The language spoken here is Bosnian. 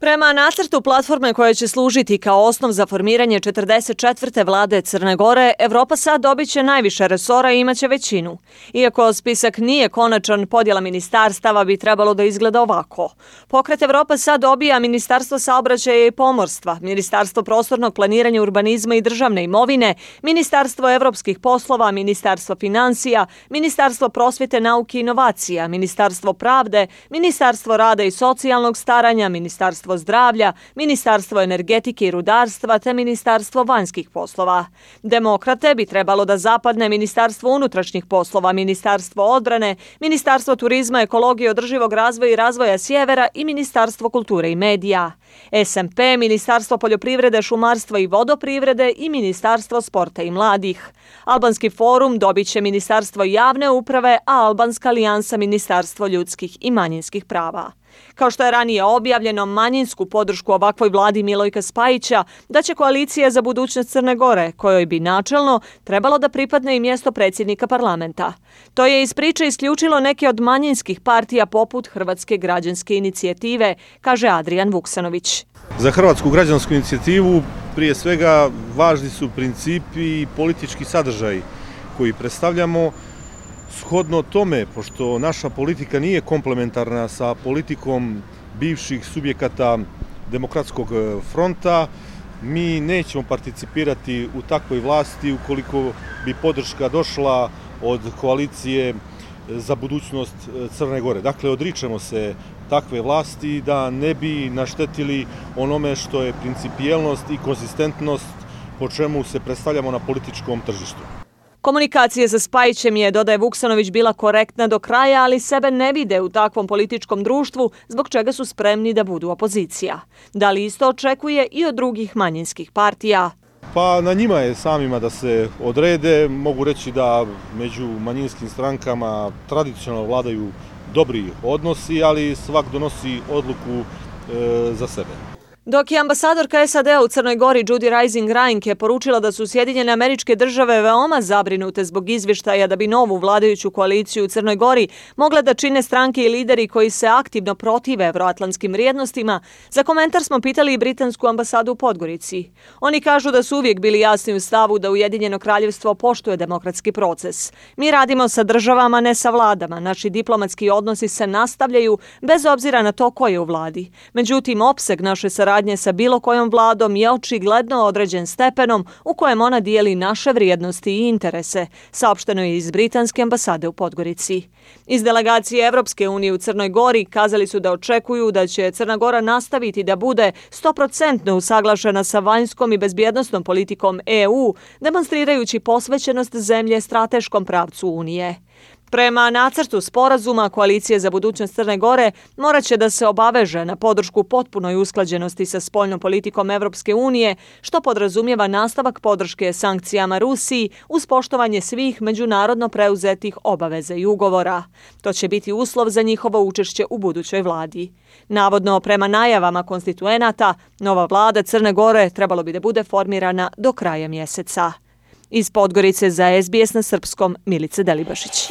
Prema nacrtu platforme koja će služiti kao osnov za formiranje 44. vlade Crne Gore, Evropa sad dobit će najviše resora i imaće većinu. Iako spisak nije konačan, podjela ministarstava bi trebalo da izgleda ovako. Pokret Evropa sad dobija Ministarstvo saobraćaja i pomorstva, Ministarstvo prostornog planiranja urbanizma i državne imovine, Ministarstvo evropskih poslova, Ministarstvo financija, Ministarstvo prosvjete, nauke i inovacija, Ministarstvo pravde, Ministarstvo rada i socijalnog staranja, Ministarstvo Ministarstvo zdravlja, Ministarstvo energetike i rudarstva te Ministarstvo vanjskih poslova. Demokrate bi trebalo da zapadne Ministarstvo unutrašnjih poslova, Ministarstvo odbrane, Ministarstvo turizma, ekologije, održivog razvoja i razvoja sjevera i Ministarstvo kulture i medija. SMP, Ministarstvo poljoprivrede, šumarstva i vodoprivrede i Ministarstvo sporta i mladih. Albanski forum dobit će Ministarstvo javne uprave, a Albanska alijansa Ministarstvo ljudskih i manjinskih prava. Kao što je ranije objavljeno, manjinsku podršku ovakvoj vladi Milojka Spajića da će koalicija za budućnost Crne Gore, kojoj bi načelno trebalo da pripadne i mjesto predsjednika parlamenta. To je iz priče isključilo neke od manjinskih partija poput Hrvatske građanske inicijative, kaže Adrian Vuksanović. Za Hrvatsku građansku inicijativu prije svega važni su principi i politički sadržaj koji predstavljamo, Shodno tome, pošto naša politika nije komplementarna sa politikom bivših subjekata demokratskog e, fronta, mi nećemo participirati u takvoj vlasti ukoliko bi podrška došla od koalicije e, za budućnost e, Crne Gore. Dakle, odričemo se takve vlasti da ne bi naštetili onome što je principijelnost i konzistentnost po čemu se predstavljamo na političkom tržištu. Komunikacija sa Spajićem je, dodaje Vuksanović, bila korektna do kraja, ali sebe ne vide u takvom političkom društvu, zbog čega su spremni da budu opozicija. Da li isto očekuje i od drugih manjinskih partija? Pa na njima je samima da se odrede. Mogu reći da među manjinskim strankama tradicionalno vladaju dobri odnosi, ali svak donosi odluku e, za sebe. Dok je ambasadorka SAD u Crnoj Gori Judy Rising Reinke poručila da su Sjedinjene američke države veoma zabrinute zbog izvještaja da bi novu vladajuću koaliciju u Crnoj Gori mogle da čine stranke i lideri koji se aktivno protive evroatlantskim vrijednostima, za komentar smo pitali i britansku ambasadu u Podgorici. Oni kažu da su uvijek bili jasni u stavu da Ujedinjeno kraljevstvo poštuje demokratski proces. Mi radimo sa državama, ne sa vladama. Naši diplomatski odnosi se nastavljaju bez obzira na to ko je u vladi. Međutim, opseg naše saradnje saradnje sa bilo kojom vladom je očigledno određen stepenom u kojem ona dijeli naše vrijednosti i interese, saopšteno je iz Britanske ambasade u Podgorici. Iz delegacije Evropske unije u Crnoj Gori kazali su da očekuju da će Crna Gora nastaviti da bude 100% usaglašena sa vanjskom i bezbjednostnom politikom EU, demonstrirajući posvećenost zemlje strateškom pravcu Unije. Prema nacrtu sporazuma, Koalicije za budućnost Crne Gore moraće da se obaveže na podršku potpunoj usklađenosti sa spoljnom politikom Evropske unije, što podrazumijeva nastavak podrške sankcijama Rusiji uz poštovanje svih međunarodno preuzetih obaveza i ugovora. To će biti uslov za njihovo učešće u budućoj vladi. Navodno, prema najavama konstituenata, nova vlada Crne Gore trebalo bi da bude formirana do kraja mjeseca. Iz Podgorice za SBS na srpskom Milice Delibašić.